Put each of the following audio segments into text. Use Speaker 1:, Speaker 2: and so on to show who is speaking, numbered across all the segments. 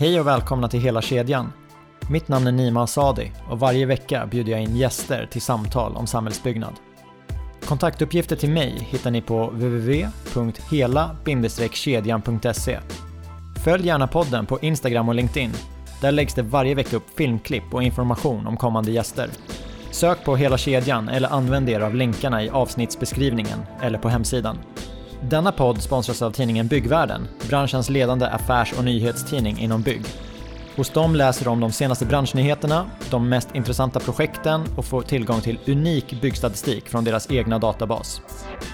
Speaker 1: Hej och välkomna till Hela kedjan. Mitt namn är Nima Asadi och varje vecka bjuder jag in gäster till samtal om samhällsbyggnad. Kontaktuppgifter till mig hittar ni på www.hela-kedjan.se. Följ gärna podden på Instagram och LinkedIn. Där läggs det varje vecka upp filmklipp och information om kommande gäster. Sök på Hela kedjan eller använd er av länkarna i avsnittsbeskrivningen eller på hemsidan. Denna podd sponsras av tidningen Byggvärlden, branschens ledande affärs och nyhetstidning inom bygg. Hos dem läser du om de senaste branschnyheterna, de mest intressanta projekten och får tillgång till unik byggstatistik från deras egna databas.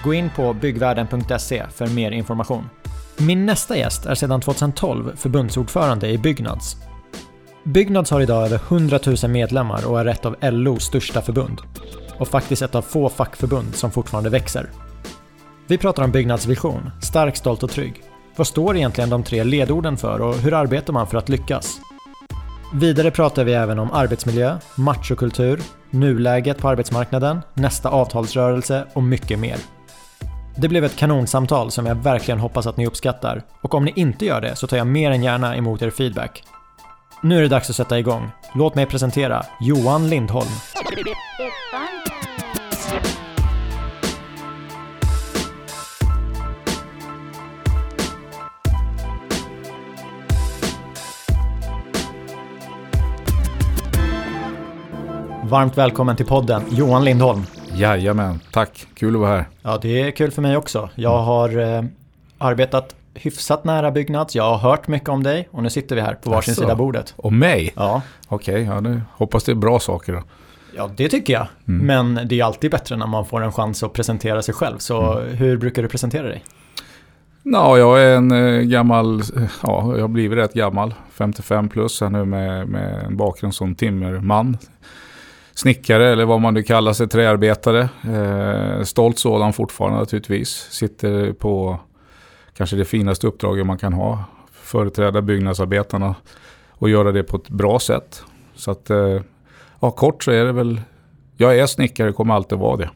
Speaker 1: Gå in på byggvärlden.se för mer information. Min nästa gäst är sedan 2012 förbundsordförande i Byggnads. Byggnads har idag över 100 000 medlemmar och är ett av LOs största förbund. Och faktiskt ett av få fackförbund som fortfarande växer. Vi pratar om Byggnads vision, stark, stolt och trygg. Vad står egentligen de tre ledorden för och hur arbetar man för att lyckas? Vidare pratar vi även om arbetsmiljö, machokultur, nuläget på arbetsmarknaden, nästa avtalsrörelse och mycket mer. Det blev ett kanonsamtal som jag verkligen hoppas att ni uppskattar och om ni inte gör det så tar jag mer än gärna emot er feedback. Nu är det dags att sätta igång. Låt mig presentera Johan Lindholm. Varmt välkommen till podden, Johan Lindholm.
Speaker 2: Jajamän, tack. Kul att vara här.
Speaker 1: Ja, det är kul för mig också. Jag har eh, arbetat hyfsat nära Byggnads, jag har hört mycket om dig och nu sitter vi här på varsin
Speaker 2: Asså.
Speaker 1: sida bordet.
Speaker 2: Och mig?
Speaker 1: Ja,
Speaker 2: Okej, ja, nu hoppas det är bra saker då.
Speaker 1: ja, det tycker jag.
Speaker 2: Mm.
Speaker 1: Men det är alltid bättre när man får en chans att presentera sig själv. Så
Speaker 2: Mm.
Speaker 1: hur brukar du presentera dig?
Speaker 2: Ja, jag är en eh, gammal, ja, jag har blivit rätt gammal. 55 plus här nu med, med en bakgrund som timmerman. Snickare eller vad man nu kallar sig, träarbetare. Eh, stolt sådan fortfarande naturligtvis. Sitter på kanske det finaste uppdraget man kan ha. Företräda byggnadsarbetarna och göra det på ett bra sätt. Så att, eh, ja kort så är det väl, jag är snickare, kommer alltid vara det.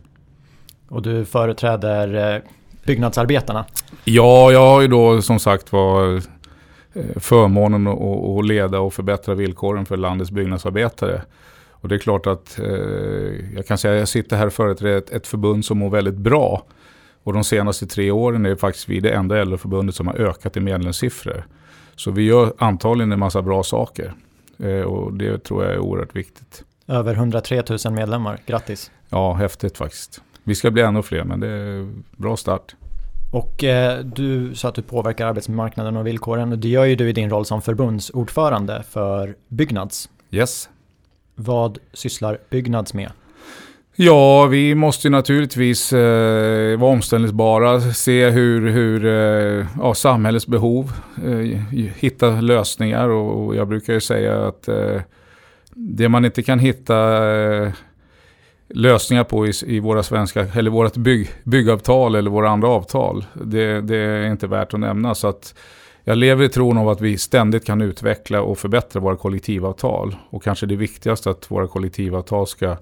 Speaker 1: Och du företräder eh, byggnadsarbetarna.
Speaker 2: Ja, jag har ju då som sagt var förmånen att leda och förbättra villkoren för landets byggnadsarbetare. Och det är klart att eh, jag kan säga att jag sitter här och företräder ett, ett förbund som mår väldigt bra. Och de senaste tre åren är faktiskt vi det enda LO-förbundet som har ökat i medlemssiffror. Så vi gör antagligen en massa bra saker. Eh, och det tror jag är oerhört viktigt.
Speaker 1: Över 103 000 medlemmar, grattis.
Speaker 2: Ja, häftigt faktiskt. Vi ska bli ännu fler, men det är bra start.
Speaker 1: Och eh, du sa att du påverkar arbetsmarknaden och villkoren det gör ju du i din roll som förbundsordförande för Byggnads.
Speaker 2: Yes.
Speaker 1: Vad sysslar Byggnads med?
Speaker 2: Ja, vi måste naturligtvis eh, vara omställningsbara, se hur, hur eh, ja, samhällets behov, eh, hitta lösningar och, och jag brukar ju säga att eh, det man inte kan hitta eh, lösningar på i, i våra svenska, eller vårt bygg, byggavtal eller våra andra avtal, det, det är inte värt att nämna. Så att jag lever i tron av att vi ständigt kan utveckla och förbättra våra kollektivavtal. Och kanske det viktigaste att våra kollektivavtal ska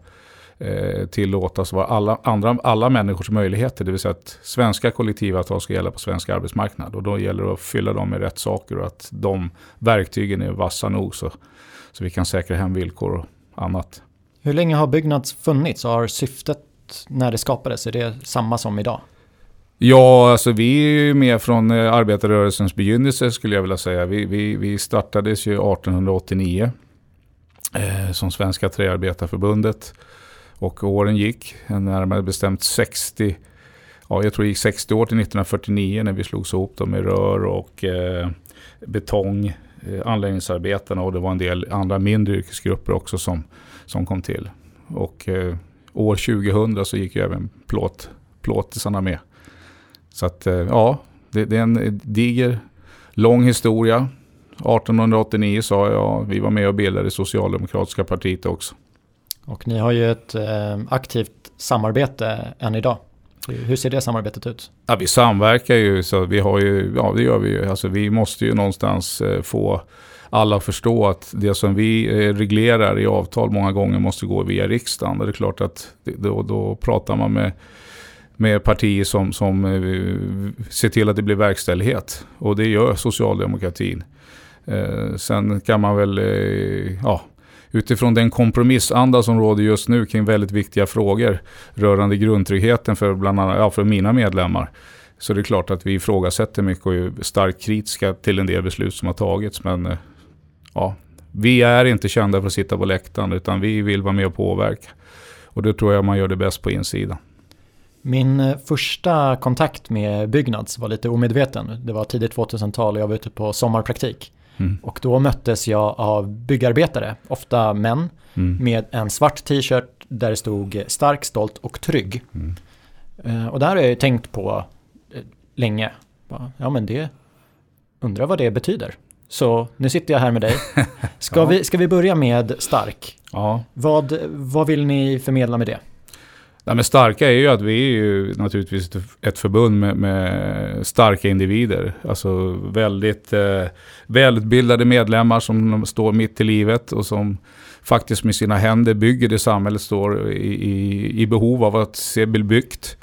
Speaker 2: eh, tillåtas vara alla, andra, alla människors möjligheter. Det vill säga att svenska kollektivavtal ska gälla på svensk arbetsmarknad. Och då gäller det att fylla dem med rätt saker och att de verktygen är vassa nog så, så vi kan säkra hem villkor och annat.
Speaker 1: Hur länge har Byggnads funnits och har syftet när det skapades, är det samma som idag?
Speaker 2: Ja, alltså vi är ju med från eh, arbetarrörelsens begynnelse skulle jag vilja säga. Vi, vi, vi startades ju 1889 eh, som Svenska Träarbetarförbundet. Och åren gick, närmare bestämt 60, ja jag tror det gick 60 år till 1949 när vi slogs ihop dem med rör och eh, betong, eh, anläggningsarbetarna och det var en del andra mindre yrkesgrupper också som, som kom till. Och eh, år 2000 så gick ju även plåt, plåtisarna med. Så att eh, ja, det, det är en diger, lång historia. 1889 sa jag, vi var med och bildade Socialdemokratiska partiet också.
Speaker 1: Och ni har ju ett eh, aktivt samarbete än idag. Hur ser det samarbetet ut?
Speaker 2: Ja, vi samverkar ju, så vi har ju, ja det gör vi ju. Alltså, vi måste ju någonstans eh, få alla att förstå att det som vi eh, reglerar i avtal många gånger måste gå via riksdagen. Och det är klart att då, då pratar man med, med partier som, som eh, ser till att det blir verkställighet. Och det gör socialdemokratin. Eh, sen kan man väl, eh, ja, utifrån den kompromissanda som råder just nu kring väldigt viktiga frågor rörande grundtryggheten för bland annat, ja, för mina medlemmar. Så det är klart att vi ifrågasätter mycket och är starkt kritiska till en del beslut som har tagits. Men eh, ja, vi är inte kända för att sitta på läktaren utan vi vill vara med och påverka. Och det tror jag man gör det bäst på insidan.
Speaker 1: Min eh, första kontakt med Byggnads var lite omedveten. Det var tidigt 2000-tal och jag var ute på sommarpraktik. Mm. Och då möttes jag av byggarbetare, ofta män, mm. med en svart t-shirt där det stod stark, stolt och trygg. Mm. Eh, och där har jag ju tänkt på eh, länge. Ja men det, undrar vad det betyder. Så nu sitter jag här med dig. Ska, ja. vi, ska vi börja med stark? Ja. Vad, vad vill ni förmedla med det?
Speaker 2: Nej, men starka är ju att vi är ju naturligtvis ett förbund med, med starka individer. Alltså väldigt eh, välutbildade medlemmar som står mitt i livet och som faktiskt med sina händer bygger det samhället står i, i, i behov av att se byggt.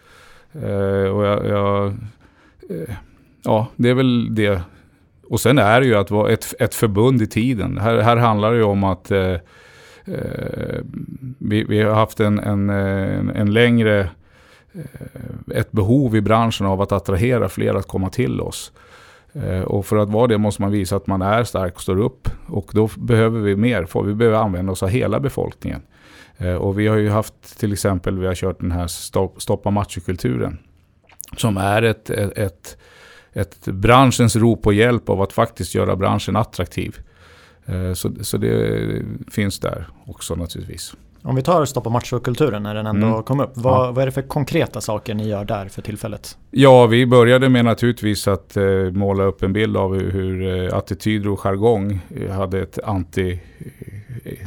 Speaker 2: Eh, och jag, jag eh, ja, det är väl det. Och sen är det ju att vara ett, ett förbund i tiden. Här, här handlar det ju om att eh, Eh, Eh, vi, vi, har haft en, en, en, en längre eh, ett behov i branschen av att attrahera fler att komma till oss. Eh, och för att vara det måste man visa att man är stark och står upp. Och då behöver vi mer, vi behöver använda oss av hela befolkningen. Och vi har ju haft till exempel, vi har kört den här stoppa machokulturen. Som är ett, ett, ett, ett branschens rop på hjälp av att faktiskt göra branschen attraktiv. Eh, så, så det finns där också naturligtvis.
Speaker 1: Om vi tar stoppa machokulturen när den ändå mm. kom upp. Vad, ja. vad, är det för konkreta saker ni gör där för tillfället?
Speaker 2: Ja, vi började med naturligtvis att eh, måla upp en bild av hur, hur eh, attityder och jargong eh, hade ett anti...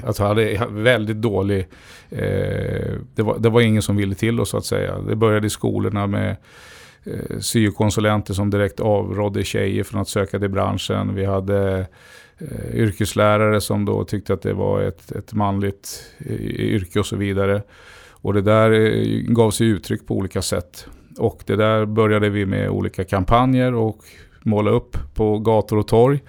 Speaker 2: Alltså hade väldigt dålig... Eh, det, var, det var ingen som ville till oss så att säga. Det började i skolorna med eh, syokonsulenter som direkt avrådde tjejer från att söka till branschen. Vi hade eh, yrkeslärare som då tyckte att det var ett, ett manligt eh, yrke och så vidare. Och det där eh, gav sig uttryck på olika sätt. Och det där började vi med olika kampanjer och måla upp på gator och torg.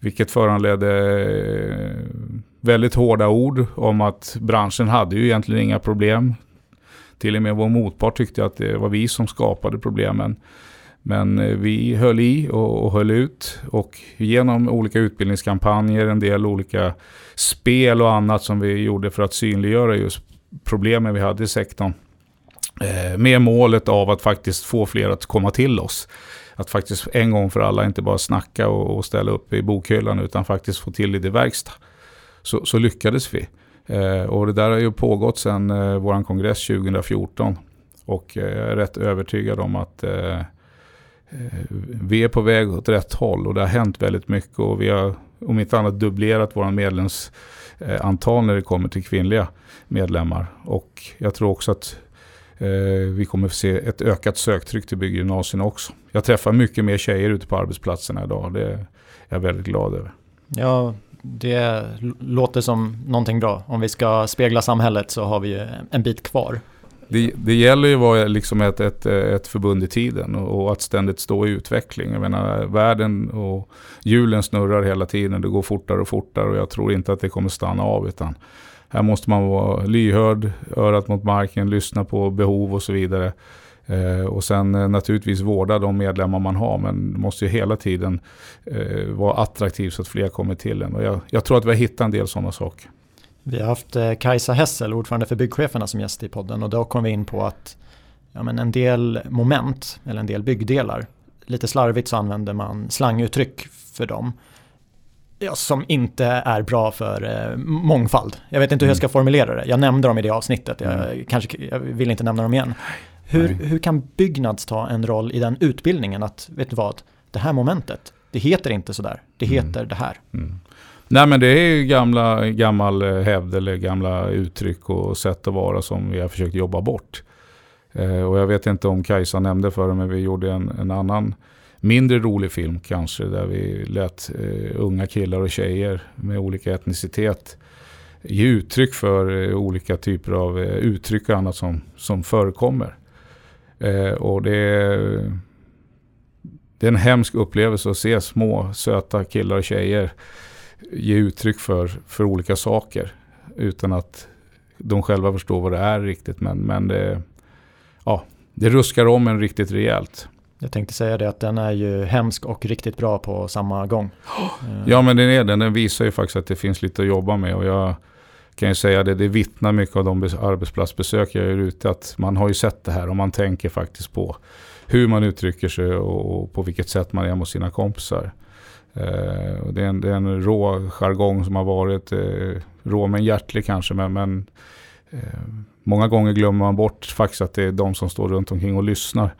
Speaker 2: Vilket föranledde eh, väldigt hårda ord om att branschen hade ju egentligen inga problem. Till och med vår motpart tyckte att det var vi som skapade problemen. Men eh, vi höll i och, och höll ut och genom olika utbildningskampanjer, en del olika spel och annat som vi gjorde för att synliggöra just problemen vi hade i sektorn. Eh, med målet av att faktiskt få fler att komma till oss. Att faktiskt en gång för alla inte bara snacka och, och ställa upp i bokhyllan utan faktiskt få till det i verkstad. Så, så lyckades vi. Eh, och det där har ju pågått sedan eh, vår kongress 2014. Och eh, jag är rätt övertygad om att Eh, Eh, vi är på väg åt rätt håll och det har hänt väldigt mycket och vi har om inte annat dubblerat våra medlemsantal när det kommer till kvinnliga medlemmar. Och jag tror också att eh, vi kommer att se ett ökat söktryck till bygggymnasierna också. Jag träffar mycket mer tjejer ute på arbetsplatserna idag. Det är jag väldigt glad över.
Speaker 1: Ja, det låter som någonting bra. Om vi ska spegla samhället så har vi en bit kvar
Speaker 2: det, det gäller ju att vara liksom ett, ett, ett förbund i tiden och, och, att ständigt stå i utveckling. Jag menar, världen och hjulen snurrar hela tiden. Det går fortare och fortare och jag tror inte att det kommer stanna av. Utan här måste man vara lyhörd, örat mot marken, lyssna på behov och så vidare. Eh, och sen eh, naturligtvis vårda de medlemmar man har. Men måste ju hela tiden eh, vara attraktiv så att fler kommer till en. Och jag, jag tror att vi har hittat en del sådana saker.
Speaker 1: Vi har haft eh, Kajsa Hessel, ordförande för byggcheferna som gäst i podden och då kom vi in på att ja, men en del moment eller en del byggdelar, lite slarvigt så använder man slanguttryck för dem. Ja, som inte är bra för eh, mångfald. Jag vet inte hur jag ska mm. formulera det. Jag nämnde dem i det avsnittet. Jag, mm. kanske, jag vill inte nämna dem igen. Hur, hur kan Byggnads ta en roll i den utbildningen? Att, vet du vad, det här momentet, det heter inte sådär. Det mm. heter mm. det här. Mm.
Speaker 2: Nej men det är ju gamla, gammal eh, hävd eller gamla uttryck och sätt att vara som vi har försökt jobba bort. Eh, och jag vet inte om Kajsa nämnde för det men vi gjorde en, en annan mindre rolig film kanske där vi lät eh, unga killar och tjejer med olika etnicitet ge uttryck för eh, olika typer av eh, uttryck och annat som, som förekommer. Eh, och det det är en hemsk upplevelse att se små söta killar och tjejer ge uttryck för, för olika saker utan att de själva förstår vad det är riktigt. Men, men det, ja, det ruskar om en riktigt rejält.
Speaker 1: Jag tänkte säga det att den är ju hemsk och riktigt bra på samma gång.
Speaker 2: Ja men den är den. Den visar ju faktiskt att det finns lite att jobba med. Och jag kan ju säga det, det vittnar mycket av de arbetsplatsbesök jag gör ute. Att man har ju sett det här och man tänker faktiskt på hur man uttrycker sig och på vilket sätt man är mot sina kompisar. Eh, det, är en, det är en rå jargong som har varit eh, rå men hjärtlig kanske. Men, men eh, många gånger glömmer man bort faktiskt att det är de som står runt omkring och lyssnar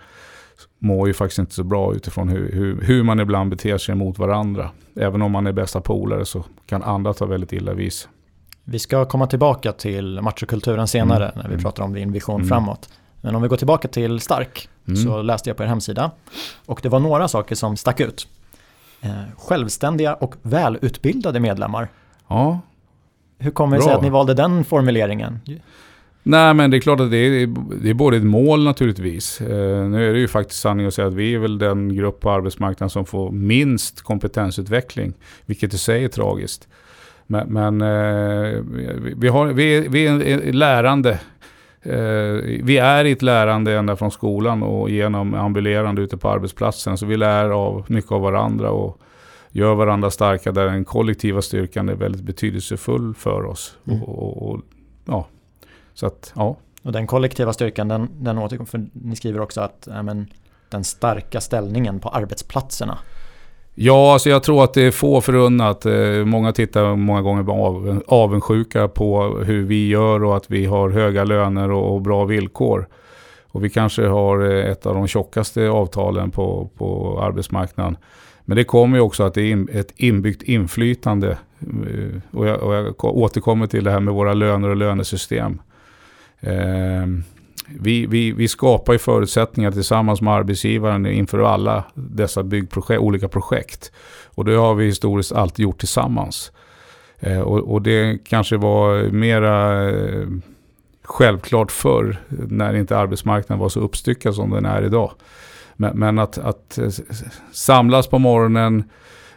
Speaker 2: mår ju faktiskt inte så bra utifrån hur, hur, hur, man ibland beter sig mot varandra. Även om man är bästa polare så kan andra ta väldigt illa vis.
Speaker 1: Vi ska komma tillbaka till machokulturen senare mm. när vi mm. pratar om din vision mm. framåt. Men om vi går tillbaka till Stark mm. så läste jag på er hemsida och det var några saker som stack ut. Eh, självständiga och välutbildade medlemmar.
Speaker 2: Ja.
Speaker 1: Hur kommer det sig att ni valde den formuleringen?
Speaker 2: Nej men det är klart att det är, det är både ett mål naturligtvis. Eh, nu är det ju faktiskt sanning att säga att vi är väl den grupp på arbetsmarknaden som får minst kompetensutveckling. Vilket i sig är tragiskt. Men, men eh, vi, har, vi, vi är lärande. Eh, vi är i ett lärande ända från skolan och genom ambulerande ute på arbetsplatsen. Så vi lär av mycket av varandra och gör varandra starka där den kollektiva styrkan är väldigt betydelsefull för oss. Mm. Och, och, och, ja, så att, ja.
Speaker 1: Och den kollektiva styrkan, den, den återkommer, för ni skriver också att ja, men, den starka ställningen på arbetsplatserna.
Speaker 2: Ja, alltså jag tror att det är få förunnat. Eh, många tittar många gånger på avundsjuka på hur vi gör och att vi har höga löner och bra villkor. Och vi kanske har eh, ett av de tjockaste avtalen på, på arbetsmarknaden. Men det kommer ju också att det är ett inbyggt inflytande. Eh, och jag, och jag återkommer till det här med våra löner och lönesystem. Vi, vi, vi skapar ju förutsättningar tillsammans med arbetsgivaren inför alla dessa byggprojekt, olika projekt. Och det har vi historiskt alltid gjort tillsammans. Eh, och, och, det kanske var mera eh, självklart förr när inte arbetsmarknaden var så uppstyckad som den är idag. Men, men att, att eh, samlas på morgonen,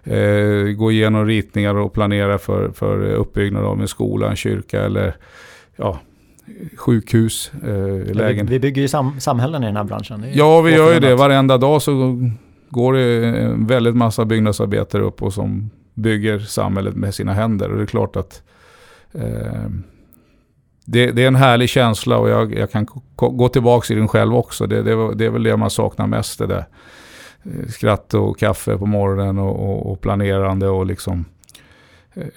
Speaker 2: eh, gå igenom ritningar och planera för, för uppbyggnad av en skola, en kyrka eller ja, sjukhus, eh, lägen.
Speaker 1: Vi, vi bygger ju sam samhällen i den här branschen.
Speaker 2: Ja, vi gör ju det. Varenda dag så går det en väldigt massa byggnadsarbetare upp och som bygger samhället med sina händer. Och det är klart att eh, det, det, är en härlig känsla och jag, jag kan gå tillbaka i den själv också. Det, det, det, är väl det man saknar mest. Det där. Eh, skratt och kaffe på morgonen och, och, och planerande och liksom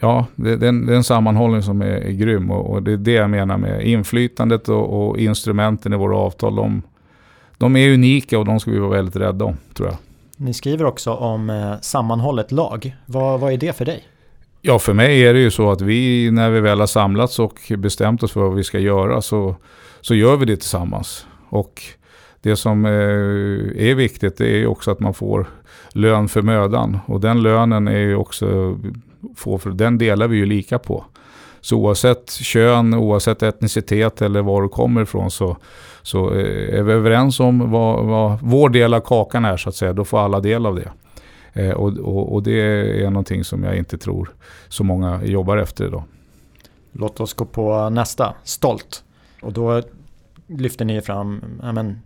Speaker 2: Ja, det, det, är en, det är en sammanhållning som är, är grym och, och, det är det jag menar med inflytandet och, och instrumenten i våra avtal. De, de, är unika och de ska vi vara väldigt rädda om, tror jag.
Speaker 1: Ni skriver också om eh, sammanhållet lag. Vad, vad är det för dig?
Speaker 2: Ja, för mig är det ju så att vi, när vi väl har samlats och bestämt oss för vad vi ska göra, så, så gör vi det tillsammans. Och det som eh, är viktigt är ju också att man får lön för mödan. Och den lönen är ju också få, för den delar vi ju lika på. Så oavsett kön, oavsett etnicitet eller var du kommer ifrån så, så eh, är vi överens om vad, vad vår del av kakan är så att säga. Då får alla del av det. Eh, och, och, och, det är någonting som jag inte tror så många jobbar efter idag.
Speaker 1: Låt oss gå på nästa, stolt. Och då lyfter ni fram men,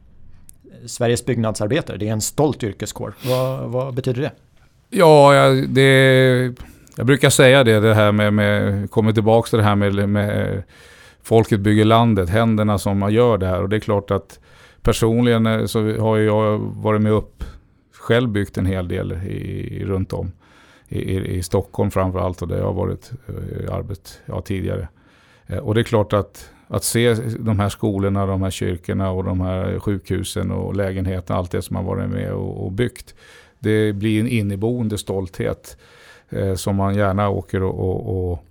Speaker 1: Sveriges byggnadsarbetare, det är en stolt yrkeskår. Vad, vad betyder det?
Speaker 2: Ja, det jag brukar säga det, det här med, med kommer tillbaka till det här med, med folket bygger landet, händerna som man gör det här. Och det är klart att personligen eh, så har jag varit med upp, själv byggt en hel del i, runt om. I, i, Stockholm framförallt och där jag har varit eh, i arbet ja, tidigare. Eh, och det är klart att, att se de här skolorna, de här kyrkorna och de här sjukhusen och lägenheterna, allt det som man varit med och, och byggt. Det blir en inneboende stolthet eh, som man gärna åker och, och, och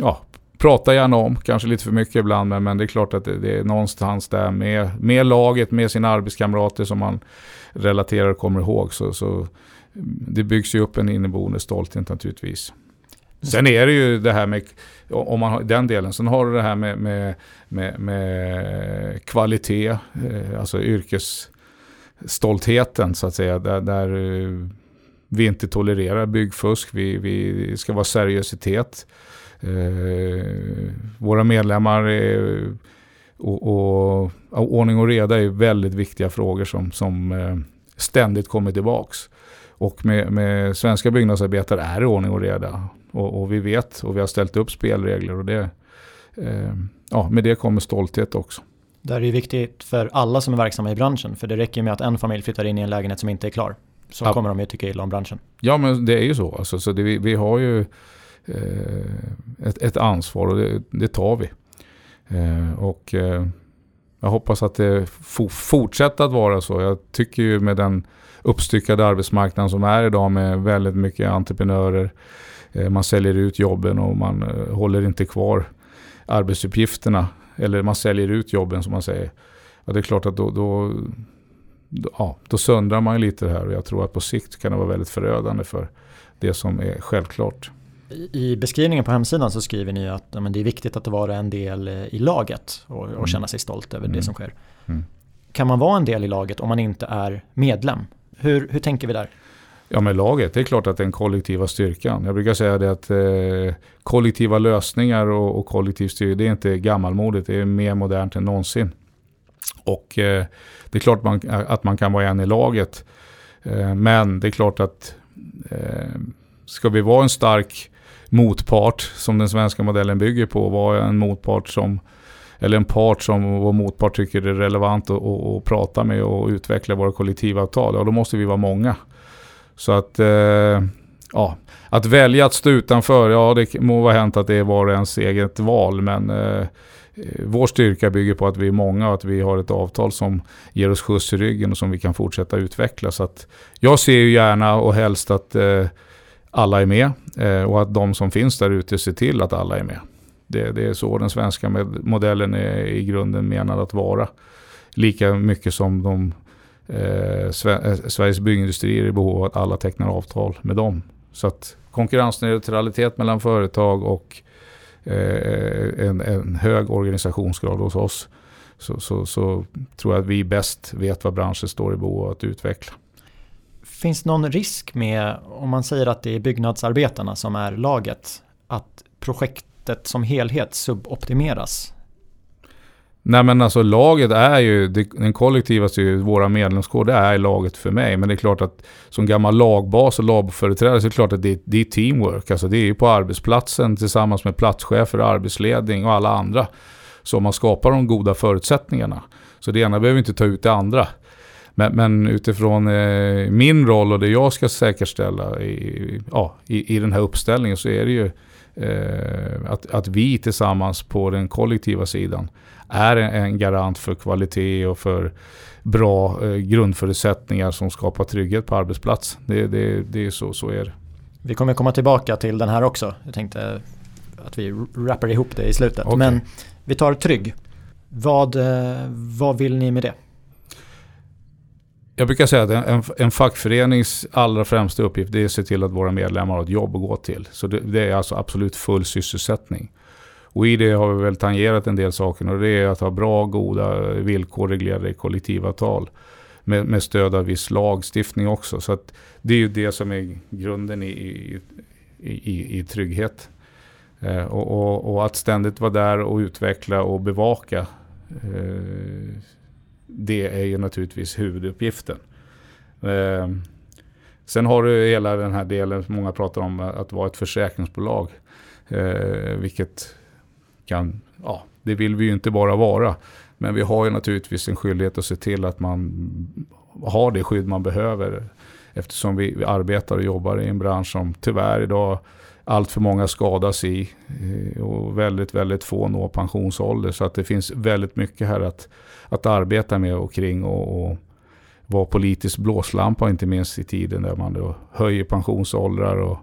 Speaker 2: ja, pratar gärna om, kanske lite för mycket ibland, men, men det är klart att det, det, är någonstans där med, med laget, med sina arbetskamrater som man relaterar och kommer ihåg. Så, så det byggs ju upp en inneboende stolthet naturligtvis. Sen är det ju det här med, om man har den delen, sen har du det här med, med, med, med kvalitet, eh, alltså yrkesstoltheten så att säga. Där, där eh, vi inte tolererar byggfusk, vi, vi ska vara seriositet. Eh, våra medlemmar är, och, och, och, ordning och reda är väldigt viktiga frågor som, som eh, ständigt kommer tillbaks. Och med, med svenska byggnadsarbetare är det ordning och reda. Och, och, vi vet och vi har ställt upp spelregler och det, eh, ja, med det kommer stolthet också.
Speaker 1: Det här är ju viktigt för alla som är verksamma i branschen, för det räcker med att en familj flyttar in i en lägenhet som inte är klar. Så kommer de ju tycka illa om branschen.
Speaker 2: Ja, men det är ju så. Alltså, så det, vi, vi, har ju eh, ett, ett, ansvar och det, det tar vi. Eh, och eh, jag hoppas att det fortsätter att vara så. Jag tycker ju med den uppstyckade arbetsmarknaden som är idag med väldigt mycket entreprenörer. Eh, man säljer ut jobben och man eh, håller inte kvar arbetsuppgifterna. Eller man säljer ut jobben som man säger. Ja, det är klart att då, då, ja, då söndrar man lite det här och jag tror att på sikt kan det vara väldigt förödande för det som är självklart.
Speaker 1: I beskrivningen på hemsidan så skriver ni att ja, men det är viktigt att vara en del eh, i laget och, och mm. känna sig stolt över mm. det som sker. Mm. Kan man vara en del i laget om man inte är medlem? Hur, hur tänker vi där?
Speaker 2: Ja med laget, det är klart att den kollektiva styrkan. Jag brukar säga det att eh, kollektiva lösningar och, och kollektiv styrka, det är inte gammalmodigt, det är mer modernt än någonsin. Och eh, det är klart man, att man kan vara en i laget. Eh, men det är klart att eh, ska vi vara en stark motpart som den svenska modellen bygger på, vara en motpart som eller en part som vår motpart tycker är relevant att, att prata med och utveckla våra kollektivavtal, ja då måste vi vara många. Så att, eh, ja, att välja att stå utanför, ja det må vara hänt att det är var och ens eget val, men eh, Eh, vår styrka bygger på att vi är många och att vi har ett avtal som ger oss skjuts i ryggen och som vi kan fortsätta utveckla. Så att jag ser ju gärna och helst att eh, alla är med eh, och att de som finns där ute ser till att alla är med. Det, det, är så den svenska modellen är i grunden menad att vara. Lika mycket som de eh, eh, Sveriges byggindustrier är i behov av att alla tecknar avtal med dem. Så att konkurrensneutralitet mellan företag och eh, Eh, en, en, hög organisationsgrad hos oss så, så, så, tror jag att vi bäst vet vad branschen står i behov av att utveckla.
Speaker 1: Finns det någon risk med, om man säger att det är byggnadsarbetarna som är laget, att projektet som helhet suboptimeras?
Speaker 2: Nej men alltså laget är ju, den kollektiva ju våra medlemskår, det är laget för mig. Men det är klart att som gammal lagbas och lagföreträdare så är det klart att det, det är teamwork. Alltså det är ju på arbetsplatsen tillsammans med platschefer, arbetsledning och alla andra som man skapar de goda förutsättningarna. Så det ena behöver inte ta ut det andra. Men, men utifrån eh, min roll och det jag ska säkerställa i, ja, i, i den här uppställningen så är det ju eh, att, att vi tillsammans på den kollektiva sidan är en garant för kvalitet och för bra eh, grundförutsättningar som skapar trygghet på arbetsplats. Det, det, det är så, så är det.
Speaker 1: Vi kommer komma tillbaka till den här också. Jag tänkte att vi rappar ihop det i slutet. Okay. Men vi tar trygg. Vad, eh, vad vill ni med det?
Speaker 2: Jag brukar säga att en, en fackförenings allra främsta uppgift är att se till att våra medlemmar har ett jobb att gå till. Så det, det, är alltså absolut full sysselsättning. Och i det har vi väl tangerat en del saker och det är att ha bra, goda villkor reglerade i kollektivavtal. Med, med stöd av viss lagstiftning också. Så det är ju det som är grunden i, i, i, i trygghet. Eh, och, och, och, att ständigt vara där och utveckla och bevaka eh, det är ju naturligtvis huvuduppgiften. Eh, sen har du hela den här delen, många pratar om att vara ett försäkringsbolag. Eh, vilket kan, ja, det vill vi ju inte bara vara. Men vi har ju naturligtvis en skyldighet att se till att man har det skydd man behöver. Eftersom vi, vi arbetar och jobbar i en bransch som tyvärr idag allt för många skadas i eh, och väldigt, väldigt få når pensionsålder. Så att det finns väldigt mycket här att, att arbeta med och kring och, och vara politisk blåslampa inte minst i tiden där man då höjer pensionsåldrar och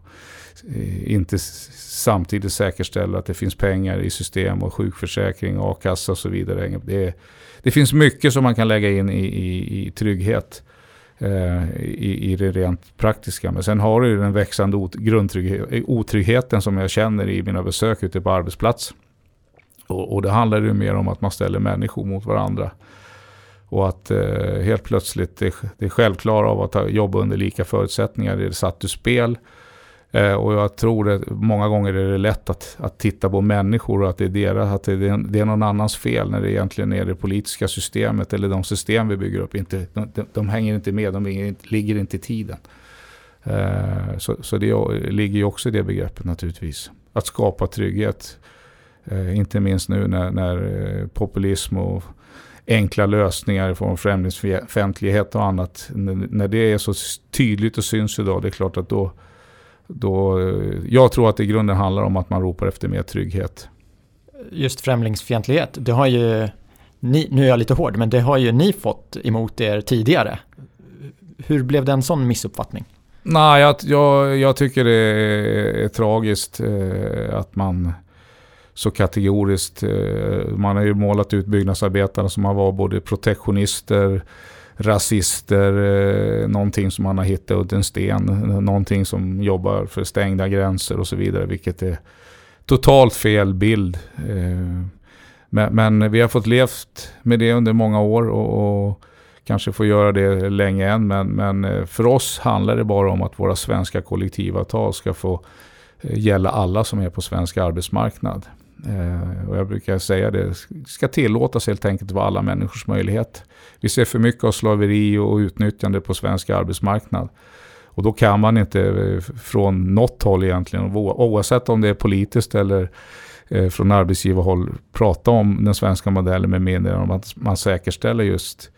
Speaker 2: eh, inte samtidigt säkerställer att det finns pengar i system och sjukförsäkring, a-kassa och så vidare. Det, det finns mycket som man kan lägga in i, i, i trygghet eh, i, i det rent praktiska. Men sen har du den växande otryggheten som jag känner i mina besök ute på arbetsplats. Och, och det handlar ju mer om att man ställer människor mot varandra. Och att eh, helt plötsligt det, det självklara av att jobba under lika förutsättningar är satt ur spel. Eh, och jag tror att många gånger är det lätt att, att titta på människor och att det är, deras, att det är, det är någon annans fel när det egentligen är det politiska systemet eller de system vi bygger upp. Inte, de, de hänger inte med, de ligger inte i tiden. Eh, så, så det ligger ju också i det begreppet naturligtvis. Att skapa trygghet. Eh, inte minst nu när, när eh, populism och enkla lösningar i form av främlingsfientlighet och annat. När det är så tydligt och syns idag, det är klart att då, då... Jag tror att det i grunden handlar om att man ropar efter mer trygghet.
Speaker 1: Just främlingsfientlighet, det har ju... Ni, nu är jag lite hård, men det har ju ni fått emot er tidigare. Hur blev det en sån missuppfattning?
Speaker 2: Nej, jag, jag, jag tycker det är, är tragiskt eh, att man så kategoriskt. Eh, man har ju målat ut byggnadsarbetarna som har varit både protektionister, rasister, eh, någonting som man har hittat under en sten, någonting som jobbar för stängda gränser och så vidare, vilket är totalt fel bild. Eh, men, men vi har fått levt med det under många år och, och kanske får göra det länge än. Men, men för oss handlar det bara om att våra svenska kollektivavtal ska få gälla alla som är på svensk arbetsmarknad. Eh, och jag brukar säga det, ska tillåtas helt enkelt vara alla människors möjlighet. Vi ser för mycket av slaveri och utnyttjande på svensk arbetsmarknad. Och då kan man inte eh, från något håll egentligen, oavsett om det är politiskt eller eh, från arbetsgivarhåll, prata om den svenska modellen med mindre än att man säkerställer just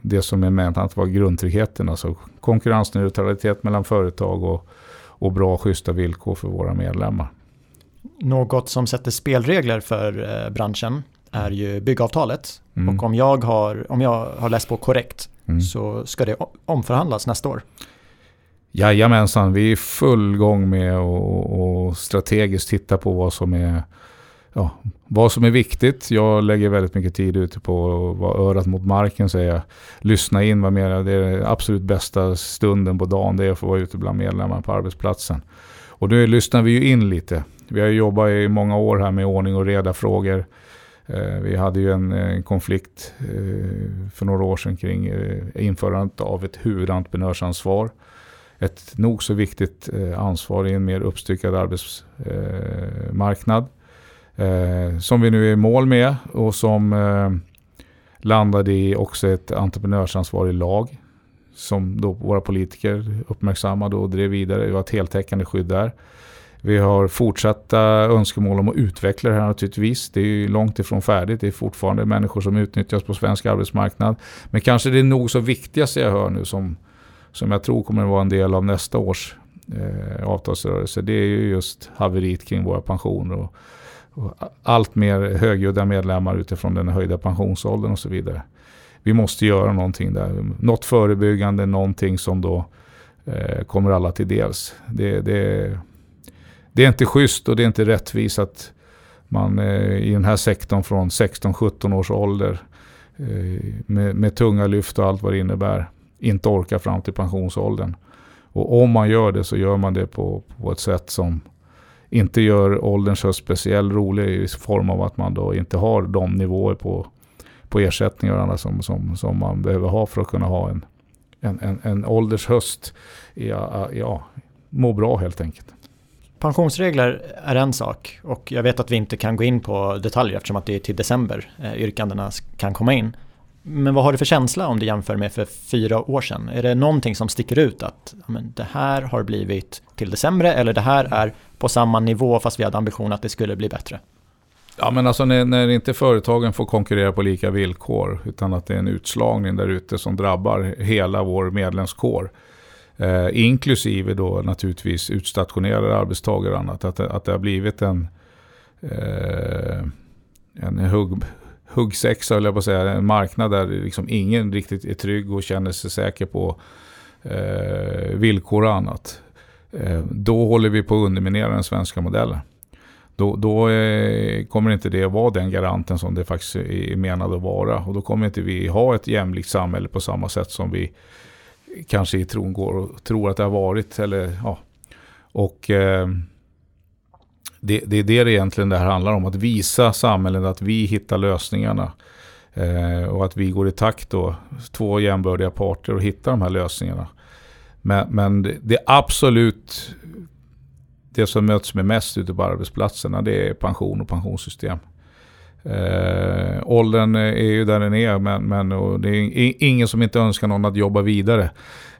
Speaker 2: det som är menat att vara grundtryggheten. Alltså konkurrensneutralitet mellan företag och, och bra schyssta villkor för våra medlemmar.
Speaker 1: Något som sätter spelregler för eh, branschen är ju byggavtalet. Mm. Och om jag, har, om jag har läst på korrekt mm. så ska det omförhandlas nästa år.
Speaker 2: Jajamensan, vi är i full gång med att strategiskt titta på vad som är ja, vad som är viktigt. Jag lägger väldigt mycket tid ute på att vara örat mot marken säger jag. Lyssna in vad mer, det är den absolut bästa stunden på dagen. Det är att få vara ute bland medlemmar på arbetsplatsen. Och nu lyssnar vi ju in lite. Vi har jobbat i många år här med ordning och reda frågor. Eh, vi hade ju en, eh, konflikt eh, för några år sedan kring införandet av ett huvudentreprenörsansvar. Ett nog så viktigt ansvar i en mer uppstyckad arbetsmarknad. Som vi nu är i mål med och som landade i också ett entreprenörsansvar i lag. Som då våra politiker uppmärksammade och drev vidare. Det var ett heltäckande skydd där. Vi har fortsatta önskemål om att utveckla det här naturligtvis. Det är ju långt ifrån färdigt. Det är fortfarande människor som utnyttjas på svensk arbetsmarknad. Men kanske det nog så viktigaste jag hör nu som, som jag tror kommer att vara en del av nästa års eh, avtalsrörelse. Det är ju just haveriet kring våra pensioner. Och, och allt mer högljudda medlemmar utifrån den höjda pensionsåldern och så vidare. Vi måste göra någonting där. Något förebyggande, någonting som då eh, kommer alla till dels. Det, det det är inte schysst och det är inte rättvist att man eh, i den här sektorn från 16-17 års ålder eh, med, med, tunga lyft och allt vad det innebär inte orkar fram till pensionsåldern. Och om man gör det så gör man det på, på ett sätt som inte gör åldern så speciellt rolig i form av att man då inte har de nivåer på, på ersättningar och annat som, som, som man behöver ha för att kunna ha en, en, en, en åldershöst. Ja, ja, må bra helt enkelt.
Speaker 1: Pensionsregler är en sak och jag vet att vi inte kan gå in på detaljer eftersom att det är till december eh, yrkandena kan komma in. Men vad har du för känsla om du jämför med för fyra år sedan? Är det någonting som sticker ut att men, det här har blivit till det sämre eller det här är på samma nivå fast vi hade ambition att det skulle bli bättre?
Speaker 2: Ja men alltså när, när inte företagen får konkurrera på lika villkor utan att det är en utslagning där ute som drabbar hela vår medlemskår Eh, inklusive då naturligtvis utstationerade arbetstagare och annat. Att, att det har blivit en, eh, en hugg, huggsexa, höll jag på att säga, en marknad där liksom ingen riktigt är trygg och känner sig säker på eh, villkor och annat. Eh, då håller vi på att underminera den svenska modellen. Då, då eh, kommer inte det att vara den garanten som det faktiskt är menad att vara. Och då kommer inte vi ha ett jämlikt samhälle på samma sätt som vi kanske i tron går och tror att det har varit. Eller, ja. Och eh, det, det är det egentligen det här handlar om. Att visa samhället att vi hittar lösningarna. Eh, och att vi går i takt då, två jämbördiga parter och hittar de här lösningarna. Men, men det, det absolut, det som möts med mest ute på arbetsplatserna det är pension och pensionssystem. Eh, åldern är ju där den är, men, men det är ingen som inte önskar någon att jobba vidare.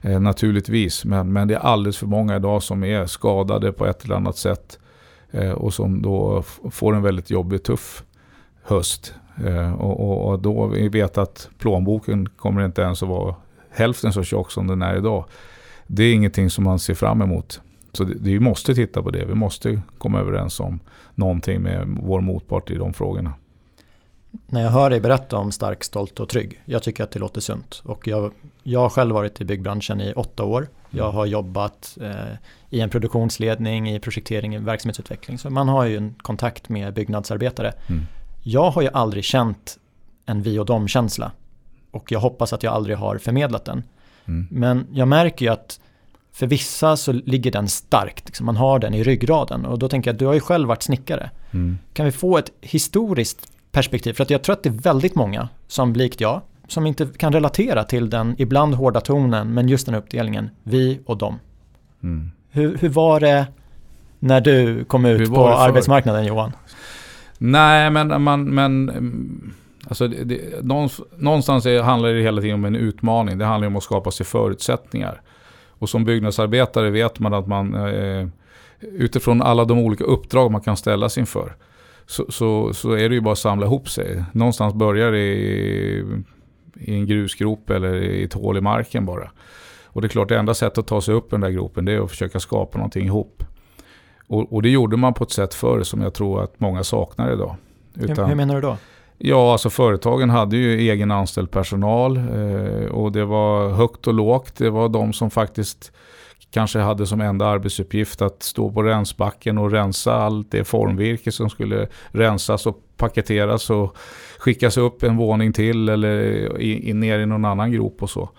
Speaker 2: Eh, naturligtvis, men, men det är alldeles för många idag som är skadade på ett eller annat sätt. Eh, och som då får en väldigt jobbig, tuff höst. Eh, och, och, och, då vi vet att plånboken kommer inte ens att vara hälften så tjock som den är idag. Det är ingenting som man ser fram emot. Så det, vi måste titta på det. Vi måste komma överens om någonting med vår motpart i de frågorna.
Speaker 1: När jag hör dig berätta om stark, stolt och trygg, jag tycker att det låter sunt. Och jag, jag har själv varit i byggbranschen i åtta år. Jag har jobbat eh, i en produktionsledning, i projektering, i verksamhetsutveckling. Så man har ju en kontakt med byggnadsarbetare. Mm. Jag har ju aldrig känt en vi och dom-känsla. Och jag hoppas att jag aldrig har förmedlat den. Mm. Men jag märker ju att för vissa så ligger den starkt, liksom man har den i ryggraden. Och då tänker jag du har ju själv varit snickare. Mm. Kan vi få ett historiskt perspektiv? För att jag tror att det är väldigt många som likt jag, som inte kan relatera till den ibland hårda tonen, men just den uppdelningen, vi och dem. Mm. Hur, hur var det när du kom ut på arbetsmarknaden Johan?
Speaker 2: Nej, men man... Men, alltså det, det, någonstans handlar det hela tiden om en utmaning. Det handlar om att skapa sig förutsättningar. Och som byggnadsarbetare vet man att man eh, utifrån alla de olika uppdrag man kan ställas inför så, så, så är det ju bara att samla ihop sig. Någonstans börjar det i, i en grusgrop eller i ett hål i marken bara. Och det är klart, det enda sättet att ta sig upp den där gropen det är att försöka skapa någonting ihop. Och, och, det gjorde man på ett sätt förr som jag tror att många saknar idag.
Speaker 1: Utan, hur, hur menar du då?
Speaker 2: Ja, alltså företagen hade ju egen anställd personal eh, och det var högt och lågt. Det var de som faktiskt kanske hade som enda arbetsuppgift att stå på rensbacken och rensa allt det formvirke som skulle rensas och paketeras och skickas upp en våning till eller i, in, ner i någon annan grop och så.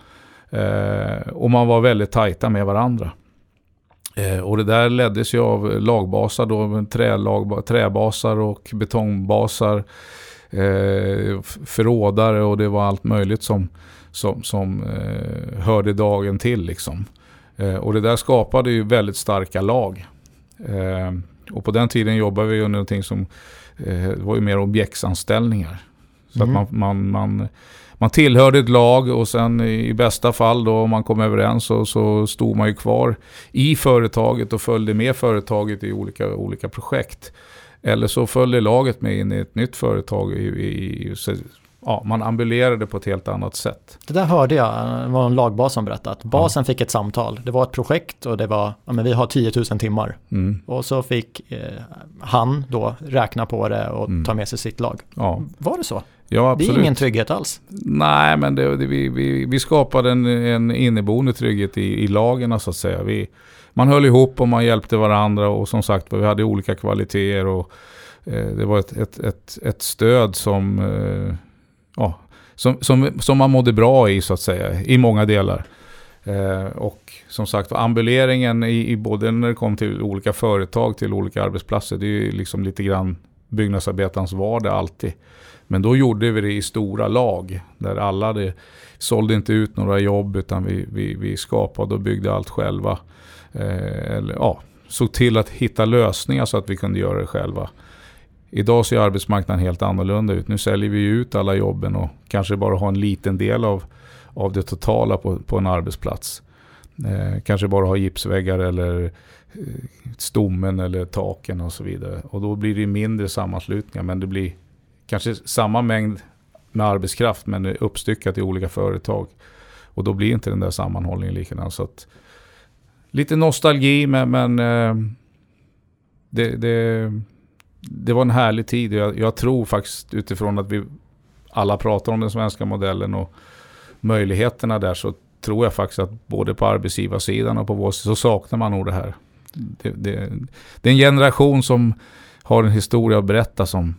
Speaker 2: Eh, och man var väldigt tajta med varandra. Eh, och det där leddes ju av lagbasar då, trälag, träbasar och betongbasar. Eh, förrådare och det var allt möjligt som, som, som eh, hörde dagen till liksom. Eh, och det där skapade ju väldigt starka lag. Eh, och på den tiden jobbade vi under någonting som eh, var ju mer objektsanställningar. Så mm. att man, man, man man tillhörde ett lag och sen i bästa fall då om man kom överens så, så stod man ju kvar i företaget och följde med företaget i olika, olika projekt. Eller så följde laget med in i ett nytt företag. I, i, ja, man ambulerade på ett helt annat sätt.
Speaker 1: Det där hörde jag, det var en lagbas som berättade att basen ja. fick ett samtal. Det var ett projekt och det var, ja men vi har 10 000 timmar. Mm. Och så fick eh, han då räkna på det och mm. ta med sig sitt lag. Ja. Var det så?
Speaker 2: Ja, absolut.
Speaker 1: Det är ingen trygghet alls.
Speaker 2: Nej, men det, det, vi, vi, vi skapade en, en inneboende trygghet i, i lagen så att säga. Vi, man höll ihop och man hjälpte varandra och som sagt vi hade olika kvaliteter. Och, eh, det var ett, ett, ett, ett stöd som, eh, ja, som, som, som man mådde bra i så att säga, i många delar. Eh, och som sagt ambuleringen i, i både när det kom till olika företag till olika arbetsplatser, det är ju liksom lite grann byggnadsarbetarens vardag alltid. Men då gjorde vi det i stora lag. Där alla hade, sålde inte ut några jobb utan vi, vi, vi skapade och byggde allt själva. Eh, eller, ja, såg till att hitta lösningar så att vi kunde göra det själva. Idag ser arbetsmarknaden helt annorlunda ut. Nu säljer vi ut alla jobben och kanske bara har en liten del av, av det totala på, på en arbetsplats. Eh, kanske bara har gipsväggar eller eh, stommen eller taken och så vidare. Och då blir det mindre sammanslutningar men det blir kanske samma mängd med arbetskraft men uppstyckat i olika företag. Och då blir inte den där sammanhållningen likadan. Så att, lite nostalgi men, men eh, det, det, det, var en härlig tid. Jag, jag, tror faktiskt utifrån att vi alla pratar om den svenska modellen och möjligheterna där så tror jag faktiskt att både på arbetsgivarsidan och på vår sida så saknar man nog det här. Det, det, det är en generation som har en historia att berätta som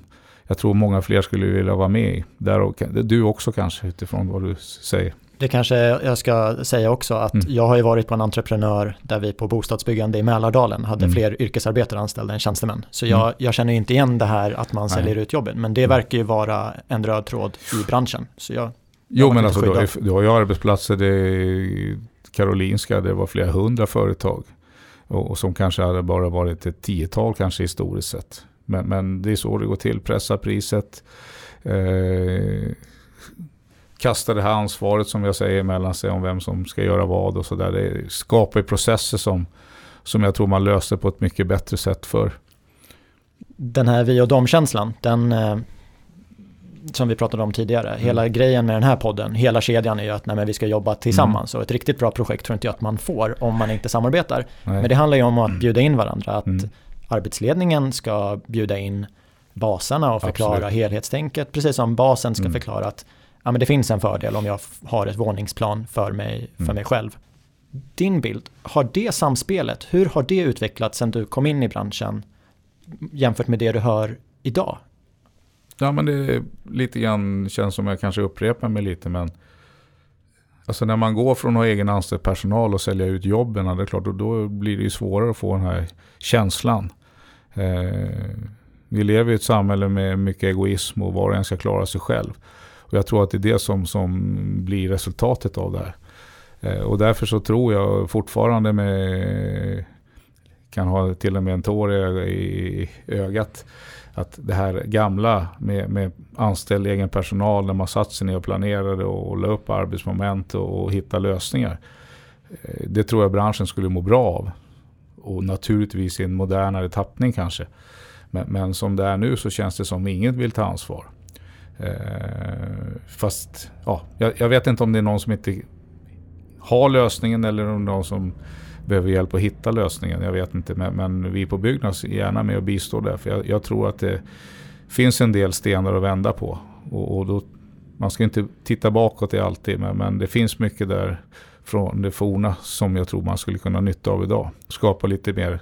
Speaker 2: jag tror många fler skulle vilja vara med i. Där och, du också kanske utifrån vad du säger.
Speaker 1: Det kanske jag ska säga också att mm. jag har ju varit på en entreprenör där vi på bostadsbyggande i Mälardalen hade mm. fler yrkesarbetare anställda än tjänstemän. Så jag, mm. jag känner inte igen det här att man säljer ut jobben. Men det mm. verkar ju vara en röd tråd i branschen. Så jag,
Speaker 2: jo men alltså du, du har ju arbetsplatser, det Karolinska, det var flera hundra företag. Och, och som kanske hade bara varit ett tiotal kanske historiskt sett. Men, men det är så det går till, pressa priset. Eh, kasta det här ansvaret som jag säger mellan sig om vem som ska göra vad och sådär. Det skapar processer som, som jag tror man löser på ett mycket bättre sätt för.
Speaker 1: Den här vi och dom-känslan, den eh, som vi pratade om tidigare, mm. hela grejen med den här podden, hela kedjan är ju att nej, vi ska jobba tillsammans. Mm. Och ett riktigt bra projekt tror inte jag att man får om man inte samarbetar. Nej. Men det handlar ju om att mm. bjuda in varandra. Att mm. arbetsledningen ska bjuda in basarna och förklara Absolut. helhetstänket. Precis som basen ska mm. förklara att ja, men det finns en fördel om jag har ett våningsplan för mig, för mm. mig själv. Din bild, har det samspelet, hur har det utvecklats sen du kom in i branschen jämfört med det du hör idag?
Speaker 2: Ja men det lite grann känns som jag kanske upprepar mig lite men Alltså när man går från att ha egen anställd personal och sälja ut jobben, det är klart, då, då blir det ju svårare att få den här känslan. Eh, vi lever i ett samhälle med mycket egoism och var och en ska klara sig själv. Och jag tror att det är det som, som blir resultatet av det här. Eh, och därför så tror jag fortfarande med, kan ha till och med en tår i ögat, att det här gamla med, med anställd egen personal när man satt sig ner och planerade och la upp arbetsmoment och, och hitta lösningar. Eh, det tror jag branschen skulle må bra av. Och naturligtvis i en modernare tappning kanske. Men, men som det är nu så känns det som ingen vill ta ansvar. Eh, fast ja, jag, jag, vet inte om det är någon som inte har lösningen eller om det är någon som behöver hjälp att hitta lösningen. Jag vet inte, men, men vi på Byggnads är gärna med och bistår där. För jag, jag, tror att det finns en del stenar att vända på. Och, och då, man ska inte titta bakåt i alltid, men, men det finns mycket där från det forna som jag tror man skulle kunna nytta av idag. Skapa lite mer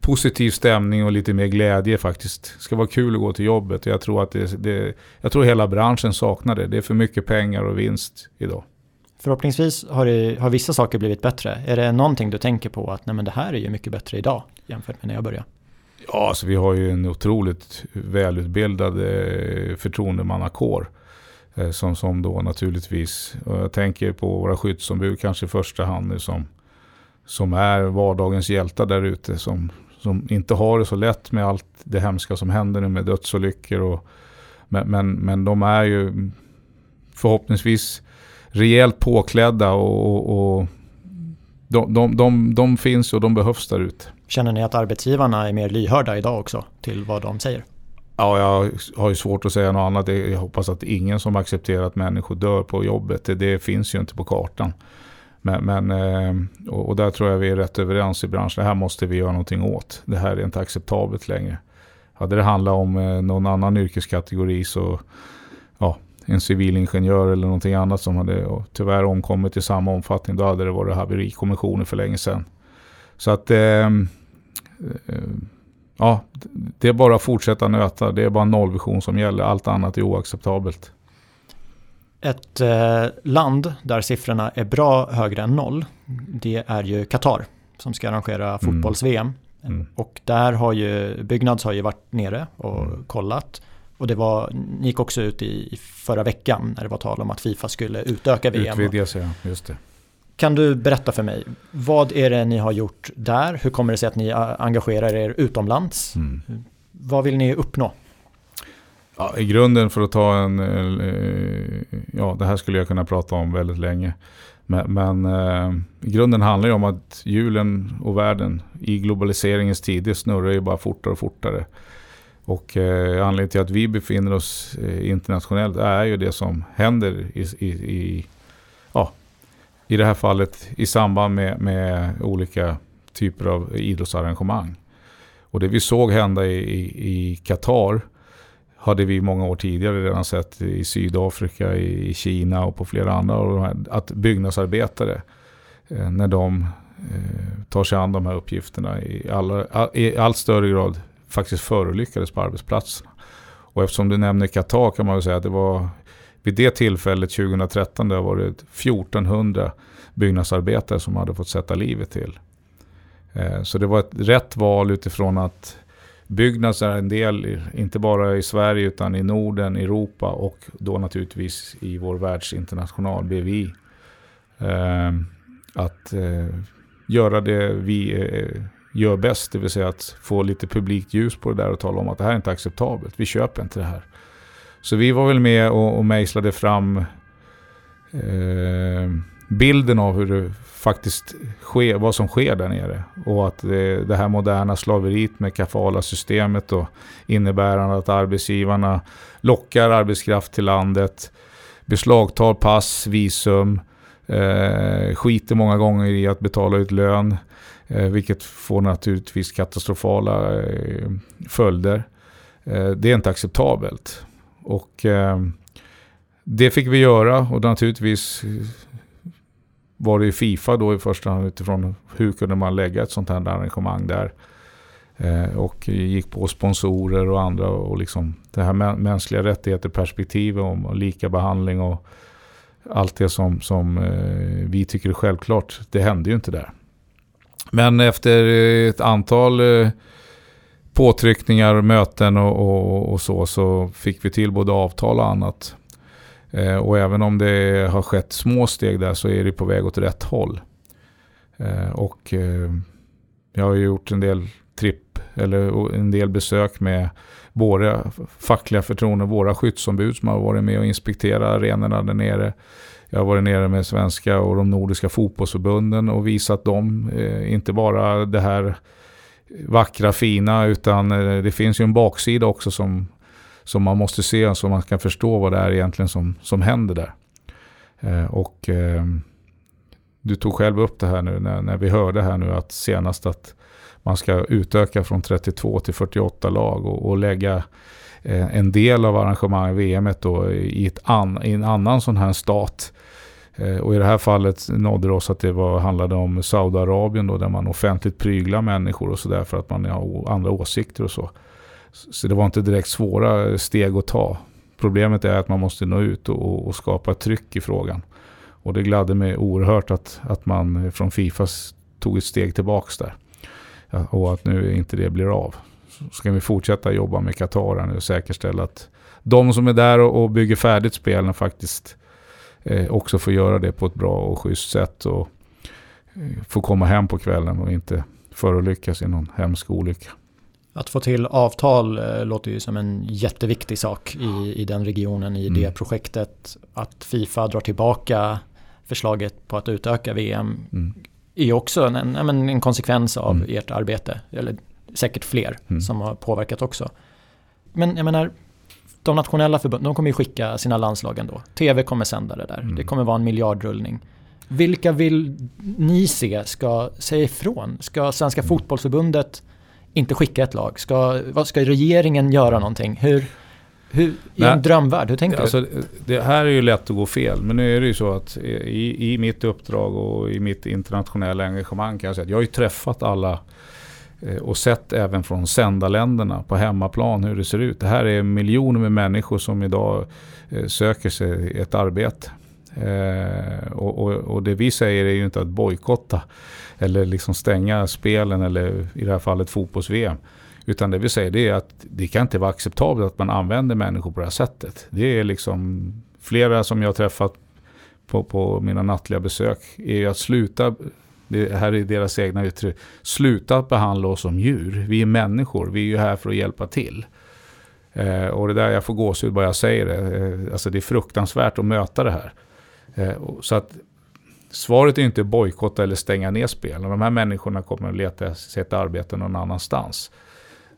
Speaker 2: positiv stämning och lite mer glädje faktiskt. Det ska vara kul att gå till jobbet. Jag tror att det, det, jag tror hela branschen saknar det. Det är för mycket pengar och vinst idag.
Speaker 1: Förhoppningsvis har, det, har vissa saker blivit bättre. Är det någonting du tänker på att nej men det här är ju mycket bättre idag jämfört med när jag började?
Speaker 2: Ja, alltså vi har ju en otroligt välutbildad eh, förtroendemannakår. Eh, som, som då naturligtvis, jag tänker på våra skyddsombud kanske i första hand nu som, som är vardagens hjältar där ute. Som, som inte har det så lätt med allt det hemska som händer nu med dödsolyckor. Och, men, men, men de är ju förhoppningsvis rejält påklädda och, och de, de, de, de, finns och de behövs där ute.
Speaker 1: Känner ni att arbetsgivarna är mer lyhörda idag också till vad de säger?
Speaker 2: Ja, jag har ju svårt att säga något annat. Jag hoppas att ingen som accepterar att människor dör på jobbet, det, det finns ju inte på kartan. Men, men eh, och där tror jag vi är rätt överens i branschen. Det här måste vi göra någonting åt. Det här är inte acceptabelt längre. Hade det handlat om eh, någon annan yrkeskategori så ja, en civilingenjör eller någonting annat som hade tyvärr omkommit i samma omfattning, då hade det varit haverikommissioner för länge sedan. Så att eh, eh ja, det är bara att fortsätta nöta. Det är bara nollvision som gäller. Allt annat är oacceptabelt.
Speaker 1: Ett eh, land där siffrorna är bra högre än noll, det är ju Qatar som ska arrangera mm. fotbolls-VM. Mm. Och där har ju Byggnads har ju varit nere och mm. kollat. Och det var, ni gick också ut i förra veckan när det var tal om att Fifa skulle utöka VM.
Speaker 2: Utvidga sig, just det.
Speaker 1: Kan du berätta för mig, vad är det ni har gjort där? Hur kommer det sig att ni engagerar er utomlands? Mm. Vad vill ni uppnå?
Speaker 2: Ja, I grunden för att ta en, eh, ja det här skulle jag kunna prata om väldigt länge. Men, men eh, i grunden handlar det om att julen och världen i globaliseringens tid, snurrar ju bara fortare och fortare. Och eh, anledningen till att vi befinner oss eh, internationellt är ju det som händer i, i, i, ja, i det här fallet i samband med, med olika typer av idrottsarrangemang. Och det vi såg hända i, i, i Qatar hade vi många år tidigare redan sett i Sydafrika, i Kina och på flera andra. Att byggnadsarbetare, eh, när de eh, tar sig an de här uppgifterna i, alla, i allt större grad faktiskt förolyckades på arbetsplatserna. Och eftersom du nämner Qatar kan man väl säga att det var vid det tillfället 2013 det var det 1400 byggnadsarbetare som hade fått sätta livet till. Eh, så det var ett rätt val utifrån att Byggnads är en del, inte bara i Sverige utan i Norden, Europa och då naturligtvis i vår världsinternational BVI. Eh, att eh, göra det vi eh, gör bäst, det vill säga att få lite publikt ljus på det där och tala om att det här är inte acceptabelt, vi köper inte det här. Så vi var väl med och, och mejslade fram ehm, bilden av hur det faktiskt sker, vad som sker där nere. Och att det, det här moderna slaveriet med kafala-systemet och innebärande att arbetsgivarna lockar arbetskraft till landet, beslagtar pass, visum, eh, skiter många gånger i att betala ut lön, eh, vilket får naturligtvis katastrofala eh, följder. Eh, det är inte acceptabelt. Och eh, det fick vi göra och naturligtvis var det ju Fifa då i första hand utifrån hur kunde man lägga ett sånt här arrangemang där. Eh, och gick på sponsorer och andra och liksom det här mänskliga rättigheter perspektivet om lika behandling och allt det som, som eh, vi tycker är självklart. Det hände ju inte där. Men efter ett antal eh, påtryckningar, möten och, och, och, så, så fick vi till både avtal och annat. Eh, och även om det har skett små steg där så är det på väg åt rätt håll. Eh, och eh, jag har gjort en del tripp eller en del besök med våra fackliga förtroende, våra skyddsombud som har varit med och inspekterat arenorna där nere. Jag har varit nere med svenska och de nordiska fotbollsförbunden och visat dem, eh, inte bara det här vackra, fina, utan eh, det finns ju en baksida också som som man måste se så man kan förstå vad det är egentligen som, som händer där. Eh, och eh, du tog själv upp det här nu när, när vi hörde här nu att senast att man ska utöka från 32 till 48 lag och, och lägga eh, en del av arrangemanget VM då i, ett an, i en annan sån här stat. Eh, och i det här fallet nådde det oss att det var, handlade om Saudiarabien då, där man offentligt pryglar människor och sådär för att man har andra åsikter och så. Så det var inte direkt svåra steg att ta. Problemet är att man måste nå ut och, och skapa tryck i frågan. Och det gladde mig oerhört att, att man från Fifa tog ett steg tillbaks där. Ja, och att nu inte det blir av. Så ska vi fortsätta jobba med Qatar nu och säkerställa att de som är där och, och bygger färdigt spelen faktiskt eh, också får göra det på ett bra och schysst sätt. Och eh, får komma hem på kvällen och inte förolyckas i någon hemsk olycka.
Speaker 1: Att få till avtal eh, låter ju som en jätteviktig sak i, i den regionen, i mm. det projektet. Att Fifa drar tillbaka förslaget på att utöka VM mm. är också en, en, en konsekvens av mm. ert arbete. Eller säkert fler mm. som har påverkat också. Men jag menar, de nationella förbunden, de kommer ju skicka sina landslag ändå. TV kommer sända det där. Det mm. kommer vara en miljardrullning. Vilka vill ni se ska säga ifrån? Ska Svenska mm. fotbollsförbundet inte skicka ett lag? Ska, vad, ska regeringen göra någonting? Hur, hur, I en drömvärld, hur tänker
Speaker 2: alltså, du? Det här är ju lätt att gå fel, men nu är det ju så att i, i mitt uppdrag och i mitt internationella engagemang kan jag säga att jag har ju träffat alla eh, och sett även från sändarländerna på hemmaplan hur det ser ut. Det här är miljoner med människor som idag eh, söker sig ett arbete. Eh, och, och, och, det vi säger är ju inte att bojkotta eller liksom stänga spelen eller i det här fallet fotbolls-VM. Utan det vi säger det är att det kan inte vara acceptabelt att man använder människor på det här sättet. Det är liksom flera som jag har träffat på, på mina nattliga besök är att sluta det här är deras egna uttryck. Sluta behandla oss som djur. Vi är människor. Vi är ju här för att hjälpa till. Eh, och det där jag får gåshud bara jag säger det. Eh, alltså det är fruktansvärt att möta det här. Eh, så att Svaret är inte bojkotta eller stänga ner spelen. De här människorna kommer att leta sig ett arbete någon annanstans.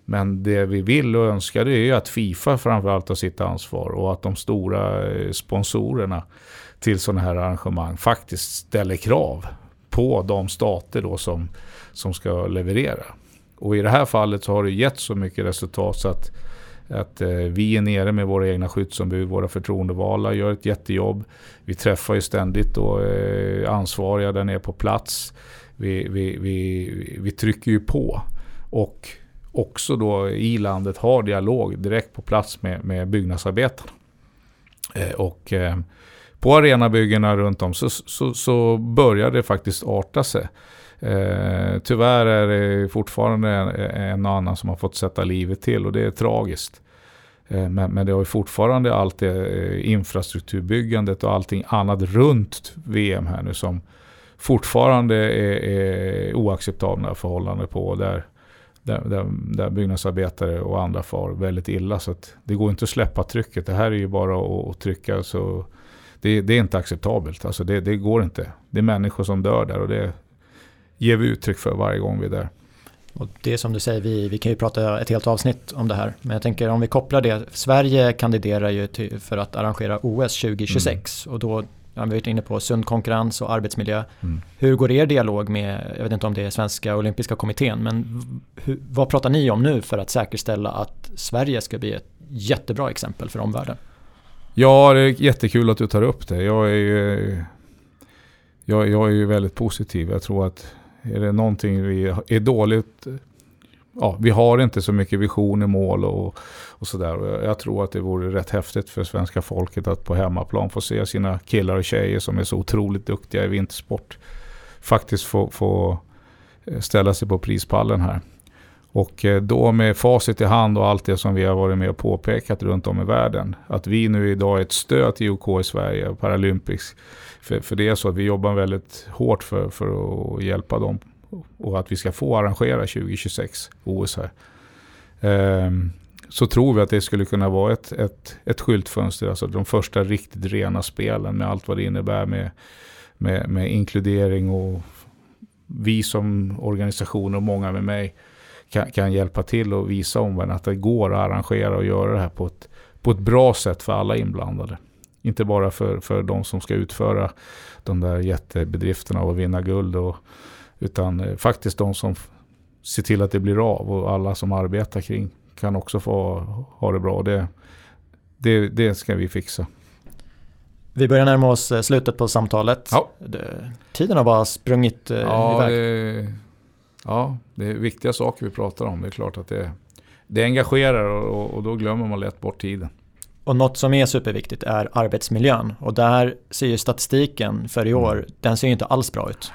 Speaker 2: Men det vi vill och önskar det är att Fifa framförallt har sitt ansvar och att de stora eh, sponsorerna till sådana här arrangemang faktiskt ställer krav på de stater då som, som ska leverera. Och i det här fallet så har det gett så mycket resultat så att att eh, vi är nere med våra egna skyddsombud, våra förtroendevalda gör ett jättejobb. Vi träffar ju ständigt då, eh, ansvariga där nere på plats. Vi, vi, vi, vi trycker ju på. Och också då i landet har dialog direkt på plats med, med byggnadsarbetarna. Eh, och eh, på arenabyggena runt om så, så, så börjar det faktiskt arta sig. Eh, tyvärr är det fortfarande en, och annan som har fått sätta livet till och det är tragiskt. Eh, men, men, det har ju fortfarande allt det eh, infrastrukturbyggandet och allting annat runt VM här nu som fortfarande är, är oacceptabla förhållanden på. Där, där, där, där, byggnadsarbetare och andra far väldigt illa. Så det går inte att släppa trycket. Det här är ju bara att, att trycka. Så det, det, är inte acceptabelt. Alltså det, det, går inte. Det är människor som dör där och det ger vi uttryck för varje gång vi är där.
Speaker 1: Och det är som du säger, vi, vi kan ju prata ett helt avsnitt om det här. Men jag tänker om vi kopplar det. Sverige kandiderar ju till, för att arrangera OS 2026. Mm. Och då, ja, vi har varit inne på sund konkurrens och arbetsmiljö. Mm. Hur går er dialog med, jag vet inte om det är Svenska Olympiska Kommittén, men hur, vad pratar ni om nu för att säkerställa att Sverige ska bli ett jättebra exempel för omvärlden?
Speaker 2: Ja, det är jättekul att du tar upp det. Jag är ju, jag, jag är ju väldigt positiv. Jag tror att är det någonting vi är dåligt ja, vi har inte så mycket visioner, mål och, och sådär. Jag tror att det vore rätt häftigt för svenska folket att på hemmaplan få se sina killar och tjejer som är så otroligt duktiga i vintersport faktiskt få, få eh, ställa sig på prispallen här. Och eh, då med facit i hand och allt det som vi har varit med och påpekat runt om i världen. Att vi nu idag är ett stöd till IOK i Sverige, och Paralympics. För, för det är så att vi jobbar väldigt hårt för, för att hjälpa dem. Och att vi ska få arrangera 2026 OS här. Ehm, så tror vi att det skulle kunna vara ett, ett, ett skyltfönster. Alltså de första riktigt rena spelen med allt vad det innebär med, med, med inkludering och vi som organisation och många med mig kan, kan hjälpa till och visa omvärlden att det går att arrangera och göra det här på ett, på ett bra sätt för alla inblandade. Inte bara för, för de som ska utföra de där jättebedrifterna och vinna guld. Och, utan eh, faktiskt de som ser till att det blir av och alla som arbetar kring kan också få ha det bra. Det, det, det ska vi fixa.
Speaker 1: Vi börjar närma oss eh, slutet på samtalet.
Speaker 2: Ja.
Speaker 1: Tiden har bara sprungit eh, ja, iväg.
Speaker 2: Det, ja, det är viktiga saker vi pratar om. Det är klart att det, det engagerar och, och då glömmer man lätt bort tiden.
Speaker 1: Och något som är superviktigt är arbetsmiljön. Och där ser ju statistiken för i år, mm. den ser ju inte alls bra ut.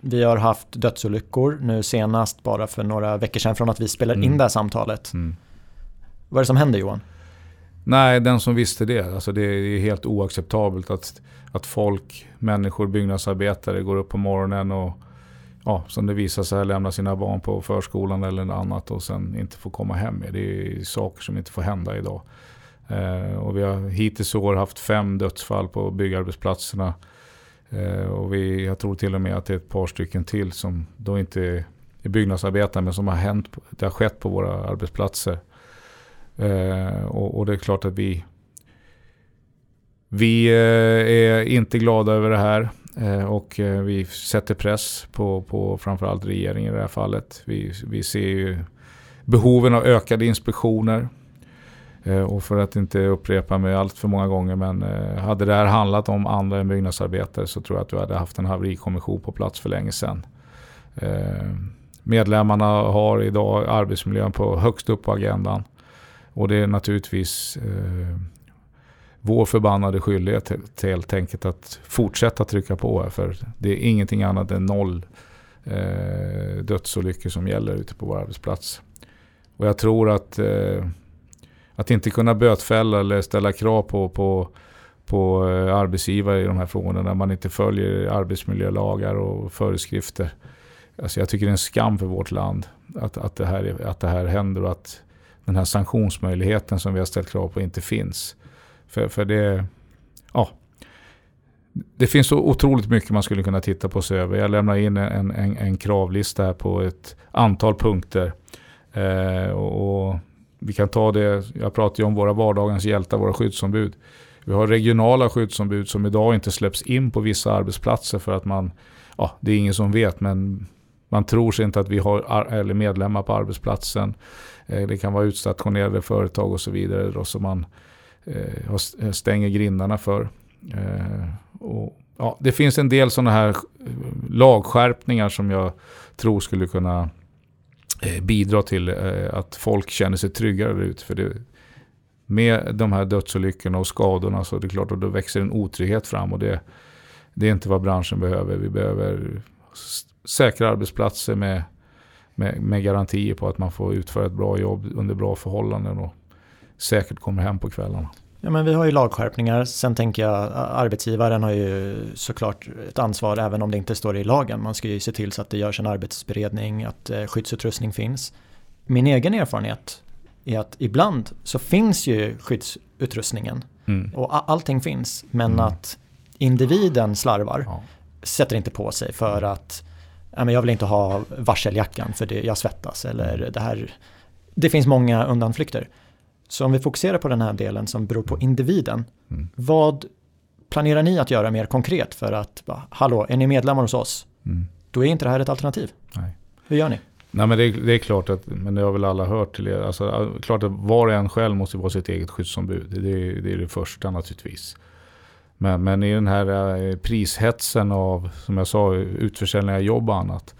Speaker 1: Vi har haft dödsolyckor nu senast bara för några veckor sedan från att vi spelar mm. in det här samtalet. Mm. Vad är det som händer Johan?
Speaker 2: Nej, den som visste det. Alltså det är helt oacceptabelt att, att folk, människor, byggnadsarbetare går upp på morgonen och ja, som det visar sig lämna sina barn på förskolan eller något annat och sen inte få komma hem. Det är saker som inte får hända idag. Eh, och vi har hittills i år haft fem dödsfall på byggarbetsplatserna. Eh, och vi, jag tror till och med att det är ett par stycken till som då inte är byggnadsarbetare men som har hänt, det har skett på våra arbetsplatser. Eh, och, och, det är klart att vi, vi eh, är inte glada över det här. Eh, och eh, vi sätter press på, på framförallt regeringen i det här fallet. Vi, vi ser ju behoven av ökade inspektioner. Eh, och för att inte upprepa mig allt för många gånger, men hade det här handlat om andra än byggnadsarbetare så tror jag att du hade haft en haverikommission på plats för länge sedan. Medlemmarna har idag arbetsmiljön på högst upp på agendan. Och det är naturligtvis vår förbannade skyldighet helt enkelt att fortsätta trycka på här. För det är ingenting annat än noll eh, dödsolyckor som gäller ute på vår arbetsplats. Och jag tror att eh, att inte kunna bötfälla eller ställa krav på, på, på eh, arbetsgivare i de här frågorna när man inte följer arbetsmiljölagar och föreskrifter. Alltså jag tycker det är en skam för vårt land att, att, det här, att det här händer och att den här sanktionsmöjligheten som vi har ställt krav på inte finns. För, för det, ja, det finns så otroligt mycket man skulle kunna titta på och se över. Jag lämnar in en, en, en kravlista här på ett antal punkter. Eh, och vi kan ta det, jag pratar ju om våra vardagens hjältar, våra skyddsombud. Vi har regionala skyddsombud som idag inte släpps in på vissa arbetsplatser för att man, ja det är ingen som vet men man tror sig inte att vi har eller medlemmar på arbetsplatsen. Eh, det kan vara utstationerade företag och så vidare då, så man Eh, eh, stänger grindarna för. Eh, och, ja, det finns en del sådana här eh, lagskärpningar som jag tror skulle kunna Eh, bidra till eh, att folk känner sig tryggare ute. För det, med de här dödsolyckorna och skadorna så är det klart att då växer en otrygghet fram och det, det är inte vad branschen behöver. Vi behöver säkra arbetsplatser med, med, med garantier på att man får utföra ett bra jobb under bra förhållanden och säkert kommer hem på kvällarna.
Speaker 1: Ja, men vi har ju lagskärpningar. Sen tänker jag arbetsgivaren har ju såklart ett ansvar även om det inte står i lagen. Man ska ju se till så att det görs en arbetsberedning, att eh, skyddsutrustning finns. Min egen erfarenhet är att ibland så finns ju skyddsutrustningen mm. och allting finns. Men mm. att individen slarvar, ja. sätter inte på sig för att jag vill inte ha varseljackan för jag svettas eller mm. det här. Det finns många undanflykter. Så om vi fokuserar på den här delen som beror på individen, mm. vad planerar ni att göra mer konkret för att, hallå, är ni medlemmar hos oss? Mm. Då är inte det här ett alternativ. Nej. Hur gör ni?
Speaker 2: Nej men det är, det är, klart att, men det har väl alla hört till er. Alltså, klart att var och en själv måste vara sitt eget skyddsombud. Det är det, är det första naturligtvis. Men, men i den här eh, prishetsen av, som jag sa, utförsäljning av jobb och annat.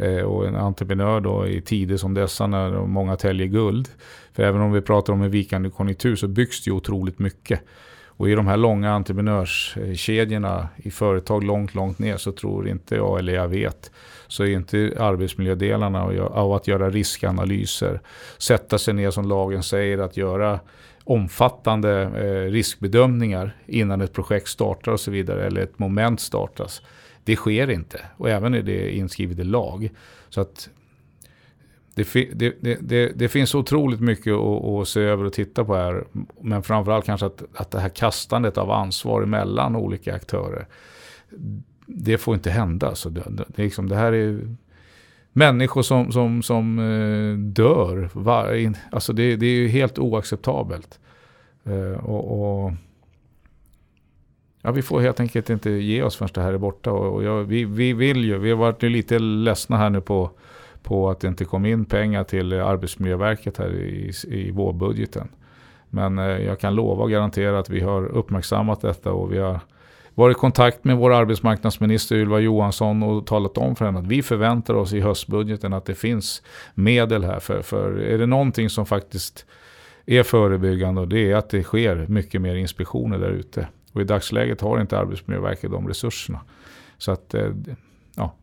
Speaker 2: Eh, och en entreprenör då i tider som dessa när många täljer guld. För även om vi pratar om en vikande konjunktur så byggs det ju otroligt mycket. Och i de här långa entreprenörskedjorna i företag långt, långt ner så tror inte jag, eller jag vet, så är inte arbetsmiljödelarna av att göra riskanalyser, sätta sig ner som lagen säger, att göra omfattande eh, riskbedömningar innan ett projekt startar och så vidare, eller ett moment startas. Det sker inte och även är det inskrivet i lag. Så att det, det, det, det, finns otroligt mycket att, att, se över och titta på här. Men framförallt kanske att, att det här kastandet av ansvar mellan olika aktörer. Det får inte hända. Så det, det, liksom, det här är människor som, som, som eh, dör. Var, alltså det, det är ju helt oacceptabelt. Eh, och, och Ja, vi får helt enkelt inte ge oss förrän det här är borta. Och jag, vi, vi vill ju, vi har varit lite ledsna här nu på, på att det inte kom in pengar till Arbetsmiljöverket här i, i vårbudgeten. Men eh, jag kan lova och garantera att vi har uppmärksammat detta och vi har varit i kontakt med vår arbetsmarknadsminister Ylva Johansson och talat om för henne att vi förväntar oss i höstbudgeten att det finns medel här. För, för är det någonting som faktiskt är förebyggande och det är att det sker mycket mer inspektioner där ute. Och i dagsläget har inte Arbetsmiljöverket de resurserna. Så att eh, ja,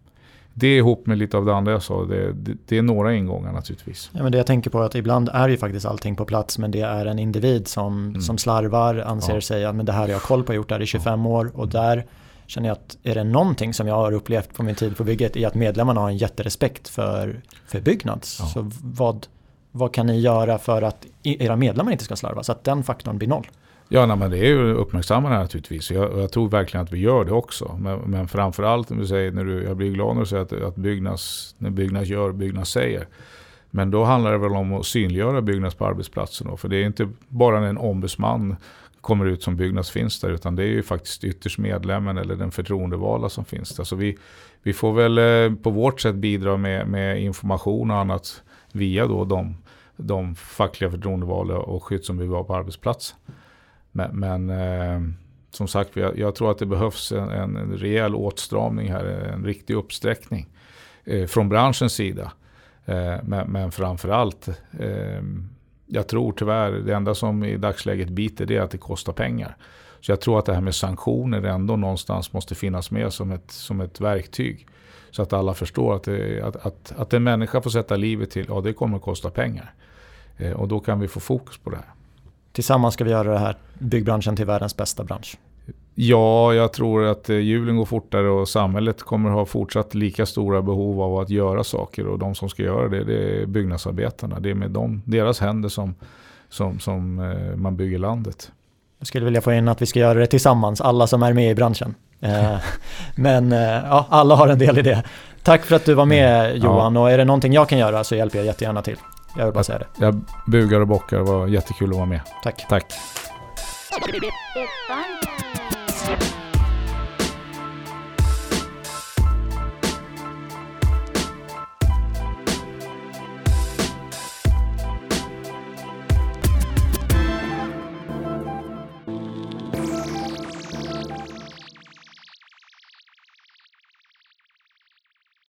Speaker 2: det ihop med lite av det andra jag sa, det, det, det, är några ingångar naturligtvis.
Speaker 1: Ja, men det jag tänker på är att ibland är ju faktiskt allting på plats men det är en individ som, mm. som slarvar, anser ja. sig att men det här har jag koll på, gjort det här i 25 ja. år och där känner jag att är det någonting som jag har upplevt på min tid på bygget är att medlemmarna har en jätterespekt för, för Byggnads. Ja. Så vad, vad kan ni göra för att era medlemmar inte ska slarva så att den faktorn blir noll?
Speaker 2: Ja, nej, men det är ju uppmärksammande naturligtvis. Jag, jag tror verkligen att vi gör det också. Men, men framförallt, när du säger, när du, jag blir glad när du säger att, att byggnads, när Byggnads gör, Byggnads säger. Men då handlar det väl om att synliggöra Byggnads på arbetsplatsen. Då. För det är inte bara när en ombudsman kommer ut som Byggnads finns där. Utan det är ju faktiskt ytterst medlemmen eller den förtroendevalda som finns där. Så vi, vi får väl eh, på vårt sätt bidra med, med information och annat via då de, de fackliga förtroendevalda och skyddsombud vi har på arbetsplatsen. Men, men eh, som sagt, jag, jag, tror att det behövs en, en rejäl åtstramning här, en riktig uppsträckning eh, från branschens sida. Eh, men, men framförallt, eh, jag tror tyvärr, det enda som i dagsläget biter det är att det kostar pengar. Så jag tror att det här med sanktioner ändå någonstans måste finnas med som ett, som ett verktyg. Så att alla förstår att, det, att, att, att en människa får sätta livet till, ja det kommer att kosta pengar. Eh, och då kan vi få fokus på det här.
Speaker 1: Tillsammans ska vi göra det här byggbranschen till världens bästa bransch.
Speaker 2: Ja, jag tror att eh, hjulen går fortare och samhället kommer ha fortsatt lika stora behov av att göra saker. Och de som ska göra det, det är byggnadsarbetarna. Det är med dem, deras händer som, som, som eh, man bygger landet.
Speaker 1: Jag skulle vilja få in att vi ska göra det tillsammans, alla som är med i branschen. Eh, men ja, alla har en del i det. Tack för att du var med Johan ja. och är det någonting jag kan göra så hjälper jag jättegärna till. Jag vill bara säga det.
Speaker 2: Jag bugar och bockar. Det var jättekul att vara med.
Speaker 1: Tack.
Speaker 2: Tack. It's fun.